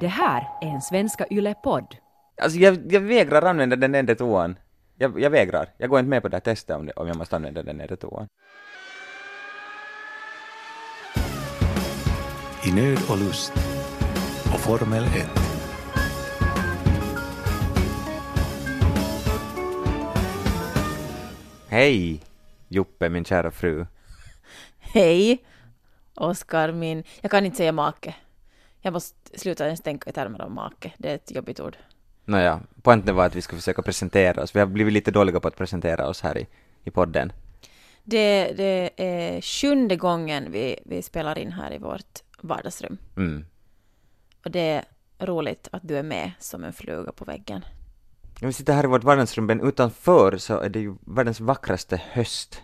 Det här är en Svenska Yle-podd. Alltså jag, jag vägrar använda den nedre toan. Jag, jag vägrar. Jag går inte med på det här testet om, det, om jag måste använda den nedre toan. I nöd och lust och Formel 1. Hej, Juppe, min kära fru. Hej, Oskar, min... Jag kan inte säga make. Jag måste sluta ens tänka i termer av make. Det är ett jobbigt ord. Nåja, poängen var att vi skulle försöka presentera oss. Vi har blivit lite dåliga på att presentera oss här i, i podden. Det, det är sjunde gången vi, vi spelar in här i vårt vardagsrum. Mm. Och det är roligt att du är med som en fluga på väggen. Vi sitter här i vårt vardagsrum, men utanför så är det ju världens vackraste höst.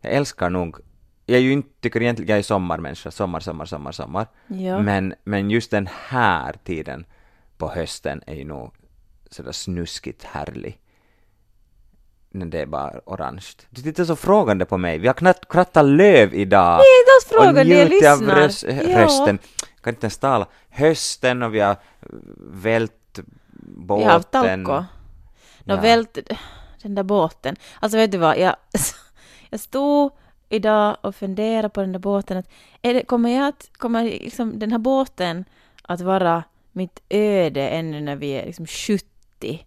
Jag älskar nog, jag är ju inte, tycker egentligen, jag är sommarmänniska, sommar, sommar, sommar, sommar. Ja. Men, men just den här tiden på hösten är ju nog sådär snuskigt härlig. När det är bara orange. Du tittar så frågande på mig. Vi har knappt krattat löv idag. Nej, inte alls frågan, jag lyssnar. röst, Ja. hösten. Jag kan inte ens tala. Hösten och vi har vält båten. Vi har haft Tauko. Nå Ja. vält den där båten. Alltså vet du vad, jag, jag stod idag och funderade på den där båten. Att är det, kommer jag att, kommer liksom den här båten att vara mitt öde ännu när vi är liksom 70?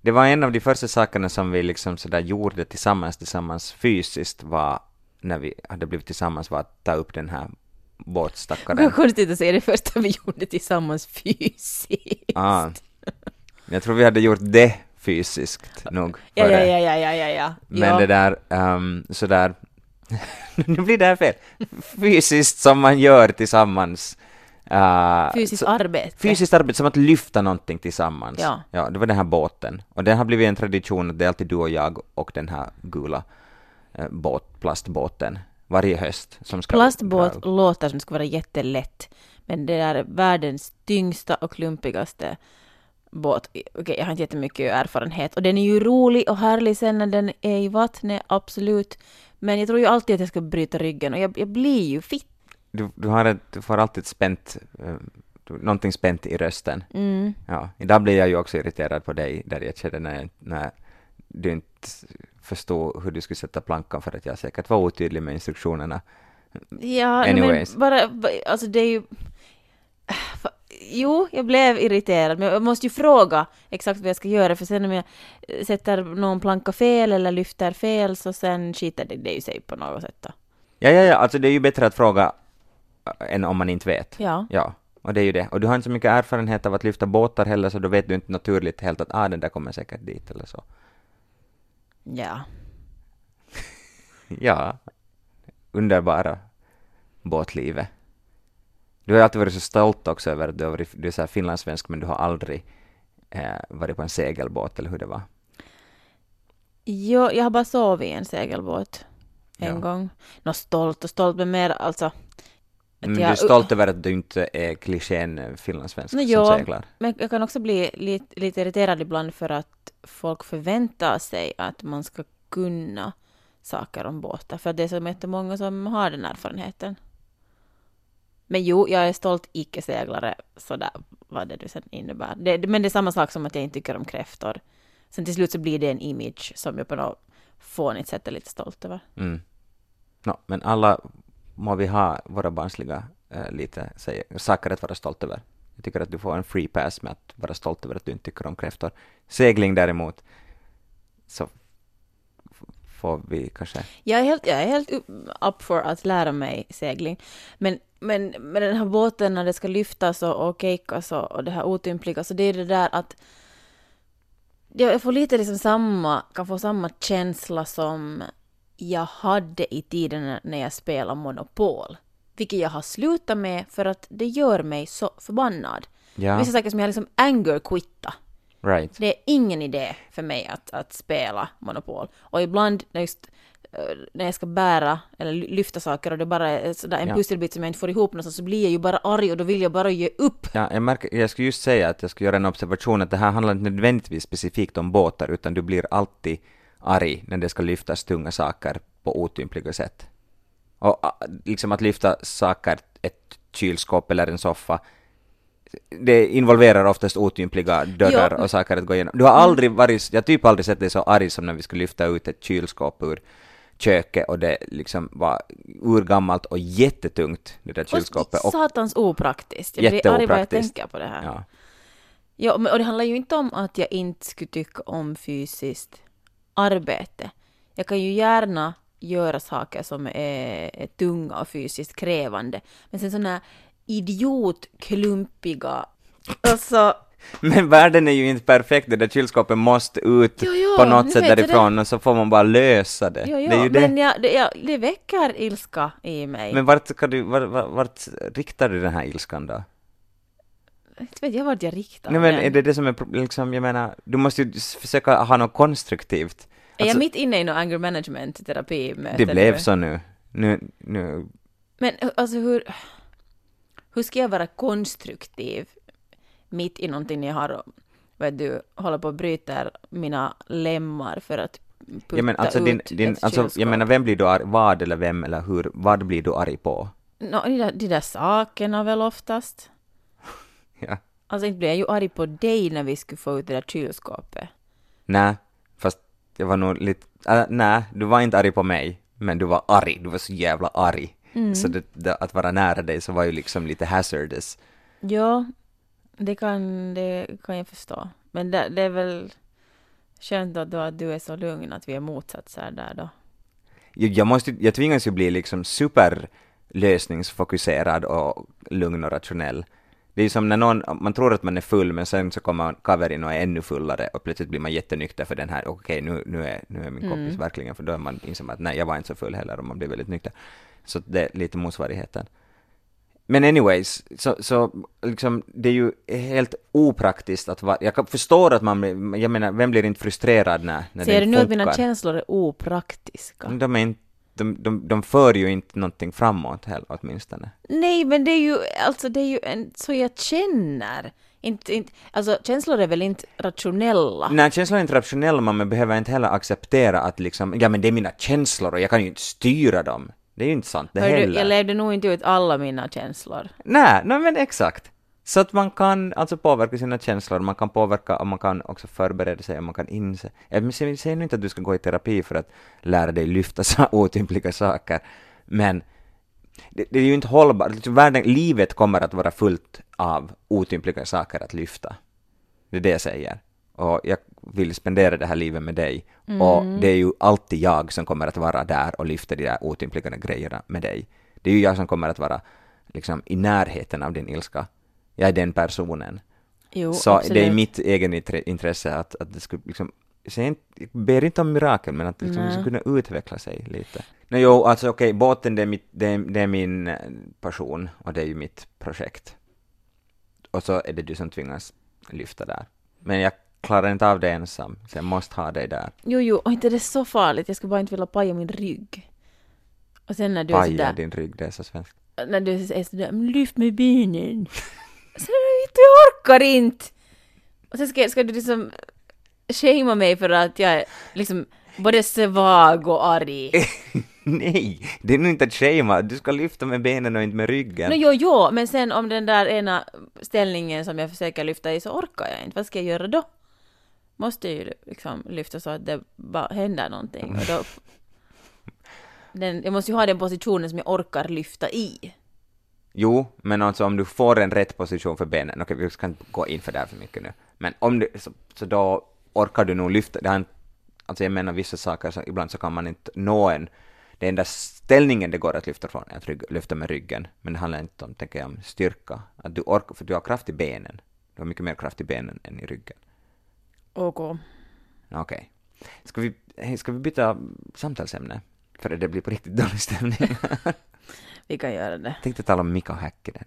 Det var en av de första sakerna som vi liksom sådär gjorde tillsammans, tillsammans fysiskt var när vi hade blivit tillsammans var att ta upp den här båtstackaren. var konstigt att säga det första vi gjorde tillsammans fysiskt. Ah. Jag tror vi hade gjort det fysiskt nog. Ja, ja, ja, ja, ja, ja, ja. Men ja. det där, um, sådär, nu blir det här fel, fysiskt som man gör tillsammans. Uh, Fysiskt så- arbete. Fysiskt arbete, som att lyfta någonting tillsammans. Ja. ja, det var den här båten. Och det har blivit en tradition att det är alltid du och jag och den här gula eh, båt, plastbåten varje höst som ska Plastbåt låter som skulle vara jättelätt, men det är världens tyngsta och klumpigaste båt. Okej, jag har inte jättemycket erfarenhet och den är ju rolig och härlig sen när den är i vattnet, absolut. Men jag tror ju alltid att jag ska bryta ryggen och jag, jag blir ju fitt. Du, du, har ett, du får alltid spänt, du- någonting spänt i rösten. Mm. Ja, idag blir jag ju också irriterad på dig där jag kände när, när du inte förstod hur du skulle sätta plankan för att jag säkert var otydlig med instruktionerna. Ja, Anyways. men bara, ba- alltså det är ju... Jo, jag blev irriterad, men jag måste ju fråga exakt vad jag ska göra, för sen om jag eh, sätter någon planka fel eller lyfter fel, så sen skiter det, det ju sig på något sätt då. Ja, ja, ja, alltså det är ju bättre att fråga äh, än om man inte vet. Ja. Ja, och det är ju det. Och du har inte så mycket erfarenhet av att lyfta båtar heller, så då vet du inte naturligt helt att ah, den där kommer säkert dit eller så. Ja. Ja, underbara båtlivet. Du har alltid varit så stolt också över att du, har varit, du är så här finlandssvensk, men du har aldrig eh, varit på en segelbåt, eller hur det var? Jo, jag har bara sovit i en segelbåt en Ja. gång. Nå stolt och stolt, men mer alltså... Men du jag- är stolt över att du inte är klichén eh, finlandssvensk Nå, som jo, seglar. Men jag kan också bli lite, lite irriterad ibland för att folk förväntar sig att man ska kunna saker om båtar. För det är så jättemånga som har den erfarenheten. Men jo, jag är stolt icke-seglare, sådär vad det nu sen innebär. Det, men det är samma sak som att jag inte tycker om kräftor. Sen till slut så blir det en image som jag på något fånigt sätt är lite stolt över. Mm. Nå, men alla må vi ha våra barnsliga eh, lite säger, saker att vara stolt över. Jag tycker att du får en free pass med att vara stolt över att du inte tycker om kräftor. Segling däremot, så får vi kanske... Jag är helt, jag är helt up for att lära mig segling. Men, men med den här båten när det ska lyftas och, och cakeas och, och det här otympliga, så det är det där att jag får lite liksom samma, kan få samma känsla som jag hade i tiden när- jag spelade Monopol. Vilket jag har slutat med för att det gör mig så förbannad. Ja, Vissa saker som jag liksom anger quitta. right. Det är ingen idé för mig att, att spela Monopol. Och ibland just, när jag ska bära eller ly- lyfta saker och det bara är sådär en Ja. pusselbit som jag inte får ihop någonstans så blir jag ju bara arg och då vill jag bara ge upp. Ja, jag, märker, jag skulle just säga att jag skulle göra en observation att det här handlar inte nödvändigtvis specifikt om båtar, utan du blir alltid arg när det ska lyftas tunga saker på otympliga sätt. Och liksom att lyfta saker, ett kylskåp eller en soffa, det involverar oftast otympliga dörrar Jo. och saker att gå igenom. Du har aldrig varit, jag har typ aldrig sett dig så arg som när vi skulle lyfta ut ett kylskåp ur köket och det liksom var urgammalt och jättetungt, det där kylskåpet. Och satans opraktiskt. Jag blir arg bara jag tänker på det här. ja. Ja, och det handlar ju inte om att jag inte skulle tycka om fysiskt arbete. Jag kan ju gärna göra saker som är, är tunga och fysiskt krävande. Men sen sådana här idiotklumpiga... Alltså, Men världen är ju inte perfekt, det där kylskåpet måste ut Jo, jo, på något nu sätt därifrån och så får man bara lösa det. jo, det är ju det. men jag, det, jag, det väcker ilska i mig. Men vart, ska du, vart, vart, vart riktar du den här ilskan då? Inte vet jag vart jag riktar Nej men är det det som är liksom, jag menar, du måste ju försöka ha något konstruktivt. Är jag Alltså, mitt inne i någon anger management terapi det blev så nu. Nu, nu, Men alltså hur, hur ska jag vara konstruktiv mitt i någonting jag har, vet du, håller på och bryter mina lemmar för att putta jag menar, alltså, din, ut din, ett alltså, kylskåp. jag menar, vem blir du arg, vad eller vem eller hur, vad blir du arg på? Nå, de, där, de där sakerna väl oftast. Ja. Alltså inte blir jag ju arg på dig när vi skulle få ut det där kylskåpet. Nej, fast jag var nog lite, äh, nej, du var inte arg på mig, men du var arg, du var så jävla arg. Mm. Så det, det, att vara nära dig så var ju liksom lite hazardous. Ja, det kan, det kan jag förstå. Men det, det är väl skönt då, då att du är så lugn att vi är motsatser där då. Jag, jag, måste, jag tvingas ju bli liksom superlösningsfokuserad och lugn och rationell. Det är som när någon, man tror att man är full men sen så kommer kaverin och är ännu fullare och plötsligt blir man jättenykter för den här, okej nu, nu, är, nu är min kompis verkligen, för då är man man att nej jag var inte så full heller och man blir väldigt nykter. Så det är lite motsvarigheten. Men anyways, så, så liksom, det är ju helt opraktiskt att vara, jag kan förstå att man blir, jag menar, vem blir inte frustrerad när, när Ser det du inte nu att mina känslor är opraktiska? De, är inte, de, de, de för ju inte någonting framåt heller åtminstone. Nej, men det är ju, alltså det är ju en, så jag känner. Inte, inte, alltså känslor är väl inte rationella? Nej, känslor är inte rationella, men man behöver inte heller acceptera att liksom, ja men det är mina känslor och jag kan ju inte styra dem. Det är ju inte sant det Hör du, heller. jag levde nog inte ut alla mina känslor. Nej, nej men exakt. Så att man kan alltså påverka sina känslor, man kan påverka och man kan också förbereda sig och man kan inse. Jag säger nu inte att du ska gå i terapi för att lära dig lyfta så otympliga saker, men det, det är ju inte hållbart. Liksom Världen, livet kommer att vara fullt av otympliga saker att lyfta. Det är det jag säger. Och jag vill spendera det här livet med dig. Och det är ju alltid jag som kommer att vara där och lyfta de där otympliga grejerna med dig. Det är ju jag som kommer att vara liksom i närheten av din ilska. Jag är den personen. Jo, så absolut. det är mitt egen intre- intresse att, att det skulle liksom, jag ber inte om mirakel, men att liksom, det skulle kunna utveckla sig lite. Nej, jo, alltså okej, båten det är, mitt, det, är, det är min eh, passion och det är ju mitt projekt. Och så är det du som tvingas lyfta där. Men jag klarar inte av det ensam, så jag måste ha dig där. Jo, jo, och inte det är så farligt. Jag skulle bara inte vilja paja min rygg. Och sen när du är Paja sådär, din rygg, det är så svenskt. när du är sådär, "Men lyft med benen. Så är inte, jag orkar inte. Och sen ska, ska du liksom shamea mig för att jag är liksom både svag och arg. Nej, det är nog inte att shamea, du ska lyfta med benen och inte med ryggen. No, jo, jo, men sen om den där ena ställningen som jag försöker lyfta i så orkar jag inte. Vad ska jag göra då? Måste ju liksom lyfta så att det bara händer någonting. Och då, den, jag måste ju ha den positionen som jag orkar lyfta i. Jo, men alltså om du får en rätt position för benen, okej vi ska inte gå in för det här för mycket nu, men om du, så, så då orkar du nog lyfta, det har inte, alltså jag menar vissa saker, så ibland så kan man inte nå en, det enda ställningen det går att lyfta från är att rygg, lyfta med ryggen, men det handlar inte om, tänker jag, om styrka, att du orkar, för du har kraft i benen, du har mycket mer kraft i benen än i ryggen. OK. Okej. Ska vi, ska vi byta samtalsämne? För det blir på riktigt dålig stämning. Vi kan göra det. Jag tänkte tala om Mika Häkkinen.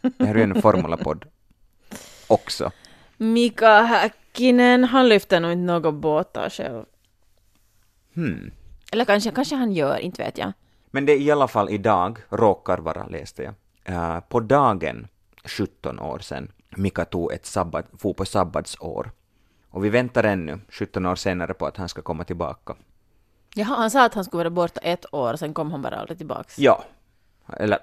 Det här är ju en formulapodd. Också. Mika Häkkinen, han lyfter nog inte några båtar själv. Hmm. Eller kanske, kanske han gör, inte vet jag. Men det är i alla fall idag, råkar vara, läste jag, eh, på dagen 17 år sedan Mika tog ett sabbat, for på sabbatsår. Och vi väntar ännu, 17 år senare, på att han ska komma tillbaka. Jaha, han sa att han skulle vara borta ett år, sen kom han bara aldrig tillbaks. Ja. Eller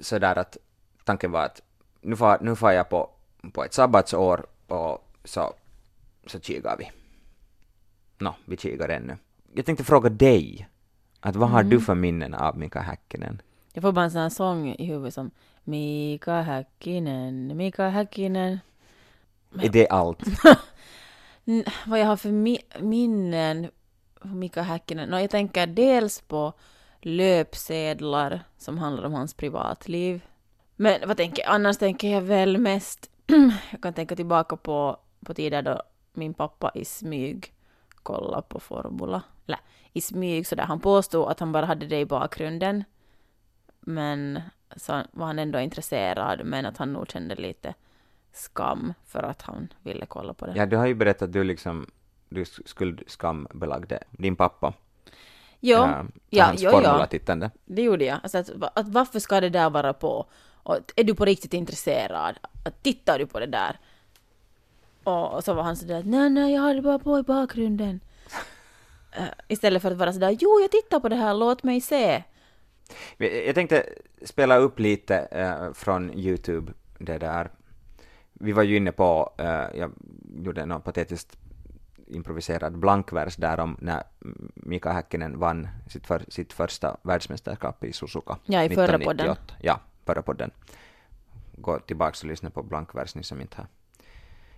sådär att tanken var att nu får, nu får jag på på ett sabbatsår och så, så kikar vi. Nå, vi kikar ännu. Jag tänkte fråga dig, att vad har du för minnen av Mika Häkkinen? Jag får bara en sån här sång i huvudet som Mika Häkkinen, Mika Häkkinen. Är det allt? Vad jag har för mi- minnen från Mika Häkkinen? No, jag tänker dels på löpsedlar som handlar om hans privatliv. Men vad tänker jag? Annars tänker jag väl mest... jag kan tänka tillbaka på, på tider då min pappa i smyg kollade på Formula. Eller i smyg sådär. Han påstod att han bara hade det i bakgrunden. Men så var han ändå intresserad, men att han nog kände lite skam för att han ville kolla på det. Ja, du har ju berättat att du liksom du skuldskambelagde din pappa. jo, äh, ja, jo, ja. formulatittande. Det gjorde jag. Alltså att, att varför ska det där vara på? Och är du på riktigt intresserad? Att tittar du på det där? Och, och så var han sådär nej, nej, jag har det bara på i bakgrunden. Eh, istället för att vara sådär, jo, jag tittar på det här, låt mig se. Jag tänkte spela upp lite eh, från Youtube, det där. Vi var ju inne på, eh, jag gjorde någon patetiskt improviserad blankvers där om när Mika Häkkinen vann sitt, för, sitt första världsmästerskap i Suzuka. Ja, i förra 1998. Ja, förra podden. Gå tillbaka och lyssna på blankvers, ni som inte har...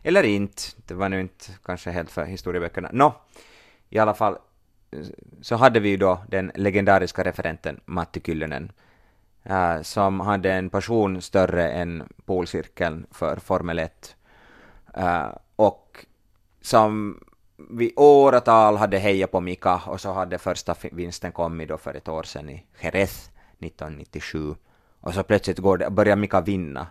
Eller inte, det var nu inte kanske helt för historieböckerna. Nå, i alla fall så hade vi ju då den legendariska referenten Matti Kyllönen, äh, som hade en passion större än polcirkeln för Formel 1, äh, eh, och som vi åratal hade hejat på Mika, och så hade första vinsten kommit då för ett år sedan i Jerez 1997, och så plötsligt går det, börjar Mika vinna,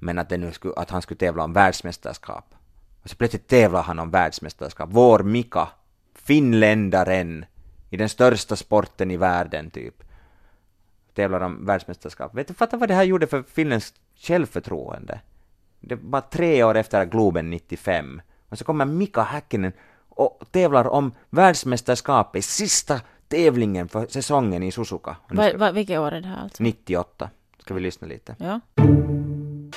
men att, det nu skulle, att han skulle tävla om världsmästerskap. Och så plötsligt tävlar han om världsmästerskap. Vår Mika, finländaren, i den största sporten i världen typ, tävlar om världsmästerskap. Vet du, fatta vad det här gjorde för finländskt självförtroende? Det var tre år efter Globen 95, och så kommer Mika Häkkinen och tävlar om världsmästerskapet, sista tävlingen för säsongen i Suzuka. Va, va, vilket år är det här alltså? 98. Ska vi lyssna lite? Ja.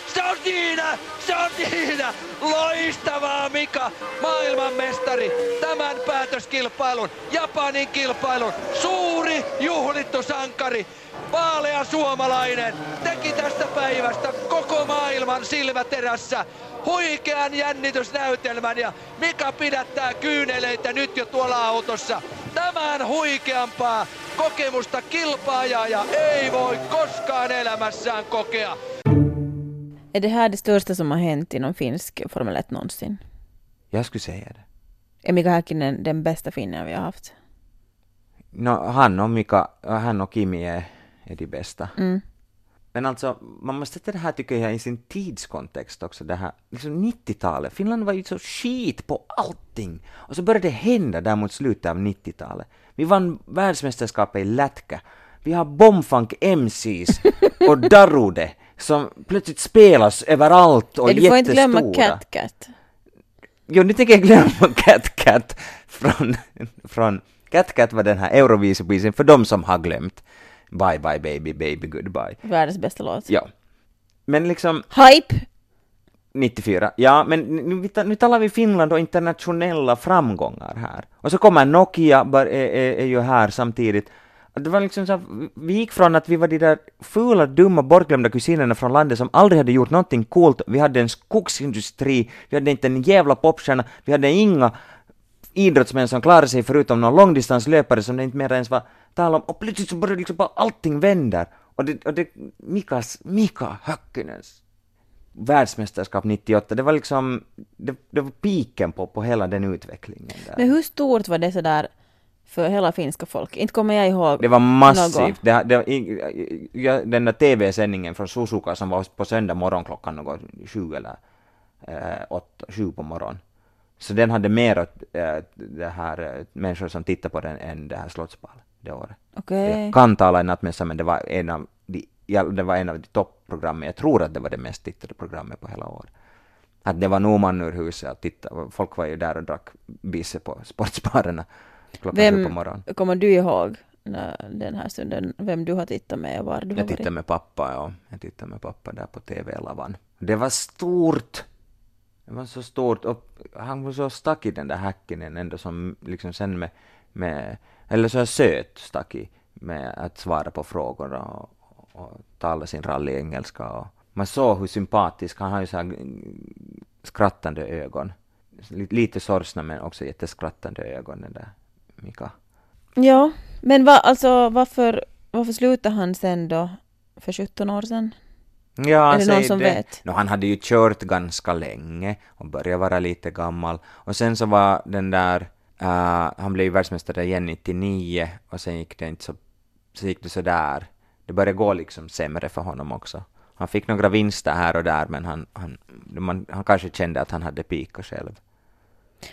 Se on siinä! Se on siinä! Loistavaa Mika! Maailmanmestari! Tämän päätöskilpailun, Japanin kilpailun, suuri juhlittu sankari, vaalea suomalainen, teki tästä päivästä koko maailman silmäterässä huikean jännitysnäytelmän ja Mika pidättää kyyneleitä nyt jo tuolla autossa. Tämän huikeampaa kokemusta kilpaaja ei voi koskaan elämässään kokea. Är det här det största som har hänt inom finsk Formel 1 någonsin? Jag skulle säga det. Är Mika Häkkinen den bästa finnen vi har haft? No, han och Mika, han och Kimi är, är de bästa. Mm. Men alltså, man måste sätta det här tycker jag i sin tidskontext också, det här liksom 90-talet. Finland var ju så skit på allting. Och så började det hända där mot slutet av 90-talet. Vi vann världsmästerskapet i lätka. Vi har Bombfunk MCs och Darude som plötsligt spelas överallt och är du får inte jättestora. glömma Cat Cat. Jo, nu tänker jag glömma Cat Cat från, från Cat Cat var den här Eurovision för de som har glömt. Bye bye baby baby goodbye. Världens bästa låt. Ja. Men liksom Hype! 94, ja men nu, nu talar vi Finland och internationella framgångar här. Och så kommer Nokia, är, är, är ju här samtidigt. Det var liksom så vi gick från att vi var de där fula, dumma, bortglömda kusinerna från landet som aldrig hade gjort någonting coolt. Vi hade en skogsindustri, vi hade inte en jävla popstjärna, vi hade inga idrottsmän som klarade sig förutom någon långdistanslöpare som det inte mer ens var tal om. Och plötsligt så började liksom bara allting vända. Och det, och det Mikas, Mika Häkkinens världsmästerskap 98, det var liksom, det, det var piken på, på hela den utvecklingen där. Men hur stort var det sådär för hela finska folk? Inte kommer jag ihåg. Det var massivt. Det, det, den där TV-sändningen från Suzuka som var på söndag morgon klockan något sju eller eh, åtta, sju på morgonen. Så den hade mer åt eh, det här eh, människor som tittade på den än det här Slottsball det året. Okej. Jag kan tala i nattmässa men det var en av de, det var en av de toppprogrammen. Jag tror att det var det mest tittade programmet på hela året. Att det var nog man ur huset att titta. Folk var ju där och drack bisse på sportsbarerna klockan sju på Vem morgonen. kommer du ihåg när den här stunden, vem du har tittat med och var du har Jag tittade med pappa, ja. Jag tittade med pappa där på TV-lavan. Det var stort! Det var så stort och han var så stack i den där Häkkinen ändå som liksom sen med, med eller så här söt stack i med att svara på frågor och, och tala sin rally-engelska och man såg hur sympatisk, han har ju så här skrattande ögon. Lite, sorgsna men också jätteskrattande ögon den där Mika. Ja, men va, alltså varför, varför slutade han sen då för 17 år sedan? Ja, Är det någon säg som vet? No, han hade ju kört ganska länge och började vara lite gammal. Och sen så var den där, uh, han blev ju världsmästare igen 99 och sen gick det inte så, så gick det så där. Det började gå liksom sämre för honom också. Han fick några vinster här och där men han, han, man, han kanske kände att han hade pikat själv.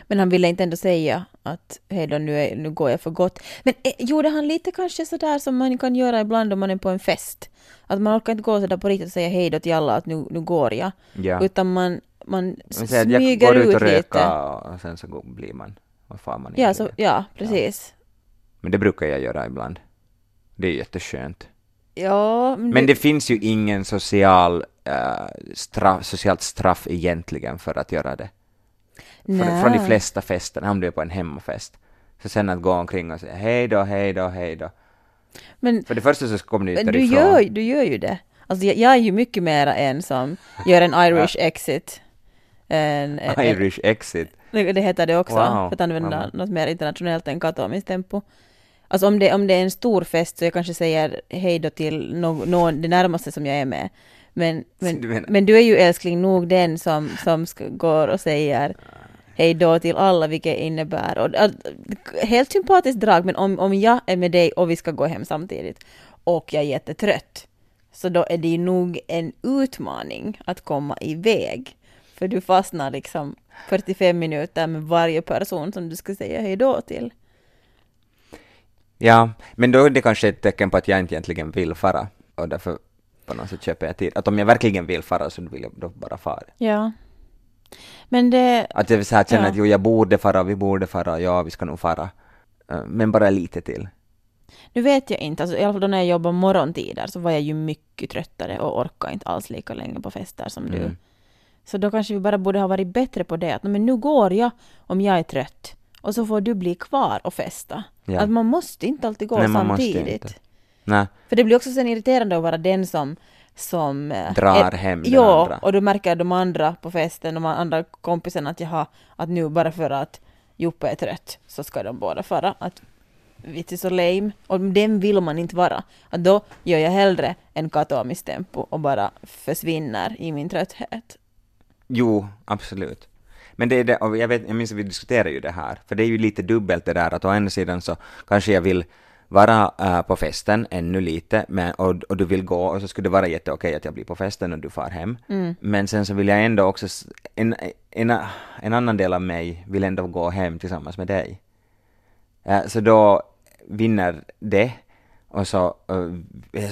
Men han ville inte ändå säga att hej då, nu, är, nu går jag för gott. Men eh, gjorde han lite kanske sådär som man kan göra ibland om man är på en fest? Att man orkar inte gå sådär på riktigt och säga hej då till alla att nu, nu går jag. Ja. Utan man, man att jag smyger går ut ut och lite. och sen så blir man, vad far man Ja, så, ja, precis. Men det brukar jag göra ibland. Det är jätteskönt. Ja, men, Men det, det finns ju ingen social, eh, straff, socialt straff egentligen för att göra det. Från, från de flesta festerna, han blev på en hemmafest. Så sen att gå omkring och säga hej då, hej då, hej då. men, För det första så kommer men du, därifrån. gör, du gör ju det. Alltså jag, jag är ju mycket mera en som gör en Irish exit. En, en, Irish exit. Det heter det också, Wow. för att använda Wow. något mer internationellt än katomiskt tempo. Alltså om det, om det är en stor fest så jag kanske säger hej då till någon, någon, det närmaste som jag är med. Men, Du men, menar- men du är ju älskling nog den som, som ska, går och säger hej då till alla, vilket innebär. Och, att- helt sympatiskt drag, men om, om jag är med dig och vi ska gå hem samtidigt och jag är jättetrött, så då är det ju nog en utmaning att komma iväg. För du fastnar liksom 45 minuter med varje person som du ska säga hej då till. Ja, men då är det kanske ett tecken på att jag inte egentligen vill fara. Och därför på något sätt köper jag tid. Att om jag verkligen vill fara så vill jag då bara fara. Ja. Men det, Att jag så här känner Ja. att jo, jag borde fara, vi borde fara, ja, vi ska nog fara. Eh, Men bara lite till. nu vet jag inte, alltså, i alla fall då när jag jobbar morgontider så var jag ju mycket tröttare och orkade inte alls lika länge på fester som du. Så då kanske vi bara borde ha varit bättre på det, att "Nej, men nu går jag om jag är trött och så får du bli kvar och festa. Ja. Att man måste inte alltid gå Nej, samtidigt. Nej, För det blir också sen irriterande att vara den som, som eh, Drar är- hem den ja, andra. och då märker de andra på festen, de andra kompisarna att jaha, att nu bara för att Joppe är trött så ska de båda fara. Att vits är så lame. Och den vill man inte vara. Att då gör jag hellre en katomiskt tempo och bara försvinner i min trötthet. Jo, absolut. Men det är det, och jag, vet, jag minns att vi diskuterade ju det här, för det är ju lite dubbelt det där att å ena sidan så kanske jag vill vara äh, på festen ännu lite, men, och, och du vill gå och så skulle det vara jätteokej att jag blir på festen och du far hem. Men sen så vill jag ändå också, en, en, en annan del av mig vill ändå gå hem tillsammans med dig. Eh, så då vinner det och så, uh,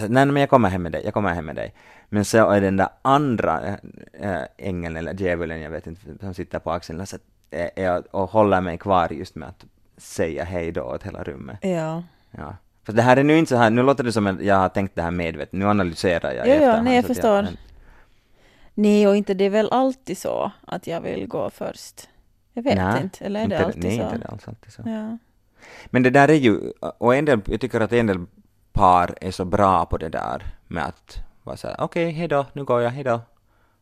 nej men jag kommer hem med dig, jag kommer hem med dig. Men så är den där andra äh, ängeln eller djävulen, jag vet inte, som sitter på axeln så att, är, och håller mig kvar just med att säga hej då åt hela rummet. Ja. Ja. För det här är nu inte så här, nu låter det som att jag har tänkt det här medvetet, nu analyserar jag Ja, ja, nej, jag förstår. men- Nej, och inte det är väl alltid så att jag vill gå först. Jag vet nej, inte, eller är det inte, alltid nej, så? inte det alls alltid så. Ja. Men det där är ju, och en del, jag tycker att en del par är så bra på det där med att vara såhär, okej, okay, hejdå, nu går jag, hejdå.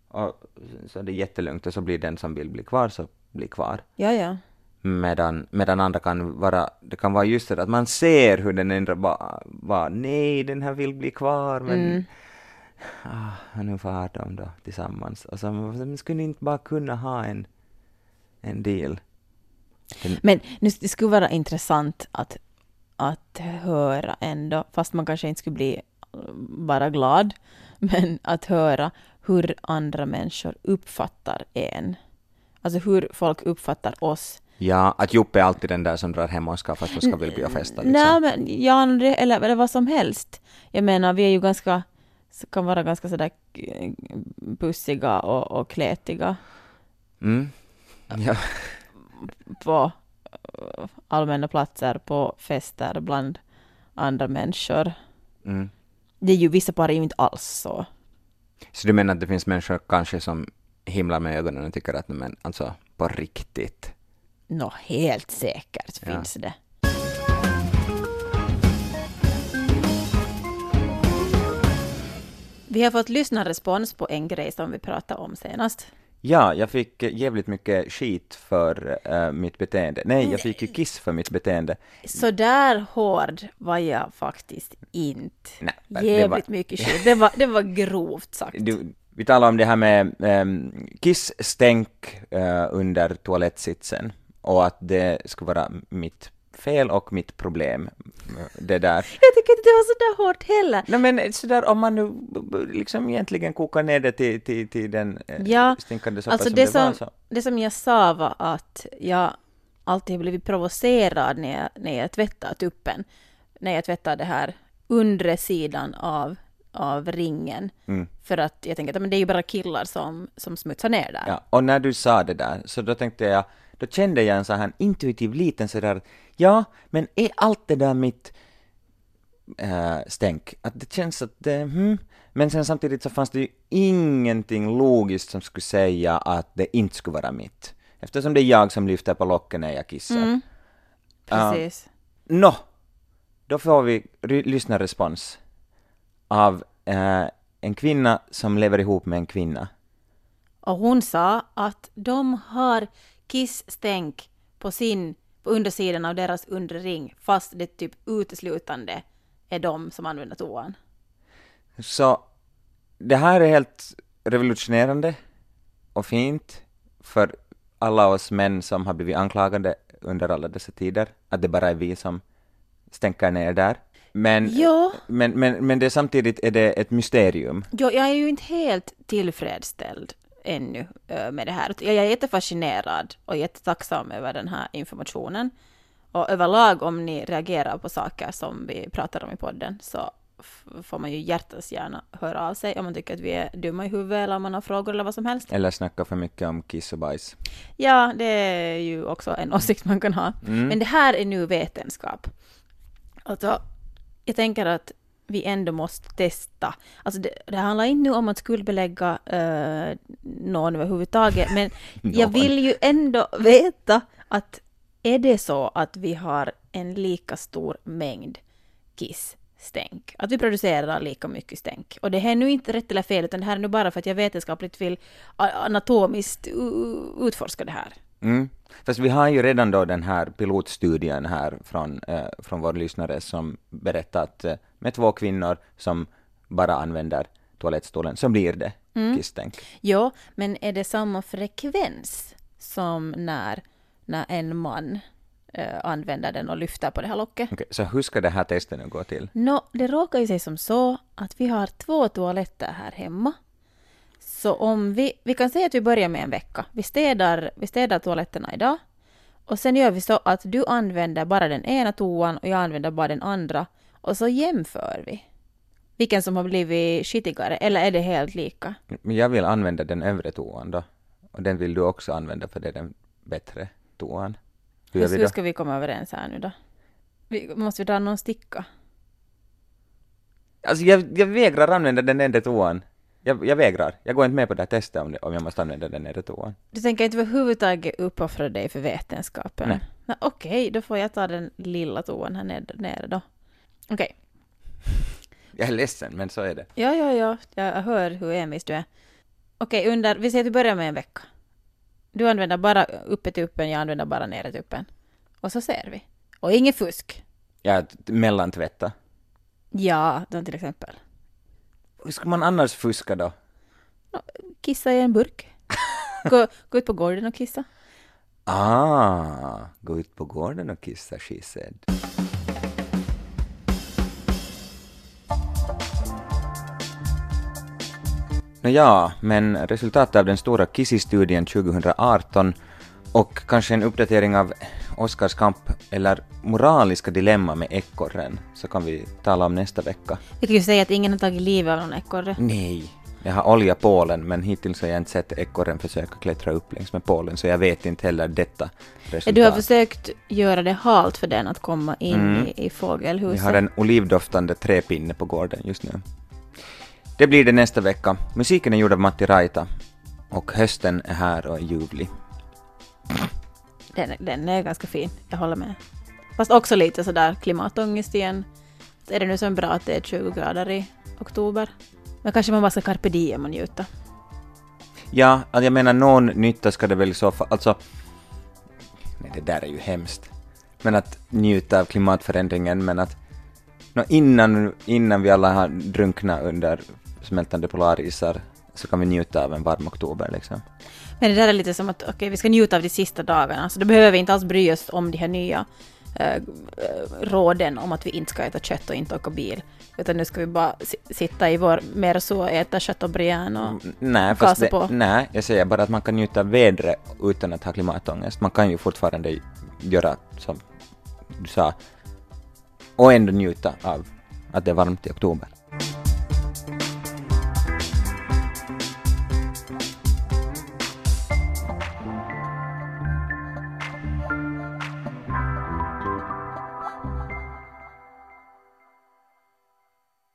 Och så är det jättelugnt och så blir den som vill bli kvar så blir kvar. ja, ja. Medan, medan andra kan vara, det kan vara just det att man ser hur den andra bara, bara nej, den här vill bli kvar men Mm. ah, nu far de då tillsammans. Och så men skulle ni inte bara kunna ha en, en deal? Den, Men nu, det skulle vara intressant att, att höra ändå, fast man kanske inte skulle bli bara glad, men att höra hur andra människor uppfattar en. Alltså hur folk uppfattar oss. Ja, att Joppe är alltid den där som drar hem och ska fast då ska vi bli och festa liksom. Nej, men ja, eller, eller vad som helst. Jag menar, vi är ju ganska, kan vara ganska sådär eh, pussiga och, och klätiga Mm. Ja. på eh, allmänna platser, på fester, bland andra människor. Mm. Det är ju vissa par är ju inte alls så. Så du menar att det finns människor kanske som himlar med ögonen och tycker att men alltså på riktigt. Nå, helt säkert Ja. finns det. Vi har fått lyssnarrespons på en grej som vi pratade om senast. Ja, jag fick eh, jävligt mycket skit för eh, mitt beteende. Nej, jag fick ju kiss för mitt beteende. Så där hård var jag faktiskt inte. Nej, Jävligt var- mycket skit. Det var, det var grovt sagt. Du, vi talar om det här med um, kissstänk eh, under toalettsitsen och att det skulle vara mitt fel och mitt problem. Det där. Jag tycker inte det var så där hårt heller. Nej men sådär om man nu liksom egentligen kokar ner det till, till, till den eh, Ja, stinkande soppa Alltså som det det var som, så. det som jag sa var att jag alltid har blivit provocerad när jag, när jag tvättar tuppen. När jag tvättar det här undre sidan av, av ringen. Mm. För att jag tänker att men det är ju bara killar som, som smutsar ner där. Ja, och när du sa det där, så då tänkte jag, då kände jag en sån här intuitiv liten sådär, ja, men är allt det där mitt äh, stänk? Att det känns att det, hmm. Men sen samtidigt så fanns det ju ingenting logiskt som skulle säga att det inte skulle vara mitt. Eftersom det är jag som lyfter på locket när jag kissar. Mm, precis. Nå, då får vi lyssnarrespons av äh, en kvinna som lever ihop med en kvinna. Och hon sa att de har kissstänk på sin, på undersidan av deras undre ring, fast det typ uteslutande är de som använder toan. Så det här är helt revolutionerande och fint för alla oss män som har blivit anklagade under alla dessa tider, att det bara är vi som stänker ner där. Men, Ja. men, men, men det samtidigt är det ett mysterium. Jo, jag är ju inte helt tillfredsställd ännu eh, med det här. Jag är jättefascinerad och jättetacksam över den här informationen. Och överlag om ni reagerar på saker som vi pratar om i podden så får man ju hjärtans gärna höra av sig om man tycker att vi är dumma i huvudet eller om man har frågor eller vad som helst. Eller snacka för mycket om kiss och bajs. Ja, det är ju också en åsikt man kan ha. Men det här är nu vetenskap. Alltså, jag tänker att vi ändå måste testa. Alltså det, det handlar inte nu om att skuldbelägga uh, någon överhuvudtaget, men jag vill ju ändå veta att är det så att vi har en lika stor mängd kissstänk? Att vi producerar lika mycket stänk? Och det här är nu inte rätt eller fel, utan det här är nu bara för att jag vetenskapligt vill anatomiskt utforska det här. Mm. Fast vi har ju redan då den här pilotstudien här från, eh, från vår lyssnare som berättar att eh, med två kvinnor som bara använder toalettstolen så blir det kisstänk. Ja, men är det samma frekvens som när, när en man eh, använder den och lyfter på det här locket? Okej, så hur ska det här testet nu gå till? Nå, det råkar ju sig som så att vi har två toaletter här hemma. Så om vi, vi kan säga att vi börjar med en vecka. Vi städar, vi städar toaletterna idag. Och sen gör vi så att du använder bara den ena toan och jag använder bara den andra. Och så jämför vi. Vilken som har blivit skitigare, eller är det helt lika? Men jag vill använda den övre toan då. Och den vill du också använda för det är den bättre toan. Hur Hur, hur ska vi komma överens här nu då? Vi, måste vi dra någon sticka? Alltså jag, jag vägrar använda den enda toan. Jag, jag vägrar. Jag går inte med på det här testet om, det, om jag måste använda den enda toan. Du tänker inte överhuvudtaget uppoffra dig för vetenskapen? Nej. Nej, Okej, då får jag ta den lilla toan här nere, nere då. Okej. Jag är ledsen, men så är det. Ja, ja, ja. Jag hör hur envis du är. Okej, under... Vi säger att vi börjar med en vecka. Du använder bara uppe tuppen, jag använder bara nere tuppen. Och så ser vi. Och inget fusk. Jag mellantvätta. Ja, då till exempel. Hur ska man annars fuska då? Kissa i en burk. Gå, gå ut på gården och kissa. Ah, gå ut på gården och kissa, she said. Nåja, men resultatet av den stora Kissi-studien 2018 och kanske en uppdatering av Oskars kamp eller moraliska dilemma med ekorren så kan vi tala om nästa vecka. Kan ju säga att ingen har tagit livet av någon ekorre. Nej, Jag har olja Polen, men hittills har jag inte sett ekorren försöka klättra upp längs med Polen, så jag vet inte heller detta resultat. Du har försökt göra det halt för den att komma in Mm. i, i fågelhuset. Vi har en olivdoftande träpinne på gården just nu. Det blir det nästa vecka. Musiken är gjord av Matti Raita. Och hösten är här och är ljuvlig. Den, den är ganska fin, jag håller med. Fast också lite sådär klimatångest igen. Så är det nu så bra att det är 20 grader i oktober. Men kanske man bara ska carpe diem och njuta. Ja, alltså jag menar någon nytta ska det väl i så fall, alltså... Nej, det där är ju hemskt. Men att njuta av klimatförändringen, men att... nå, innan, innan vi alla har drunknat under smältande polarisar så kan vi njuta av en varm oktober liksom. Men det där är lite som att okej, vi ska njuta av de sista dagarna, så då behöver vi inte alls bry oss om de här nya eh, eh, råden om att vi inte ska äta kött och inte åka bil. Utan nu ska vi bara si- sitta i vår Merso och äta chateaubriand och... Mm, Nej, Gasa det, på. nej, jag säger bara att man kan njuta av vädret utan att ha klimatångest. Man kan ju fortfarande göra som du sa och ändå njuta av att det är varmt i oktober.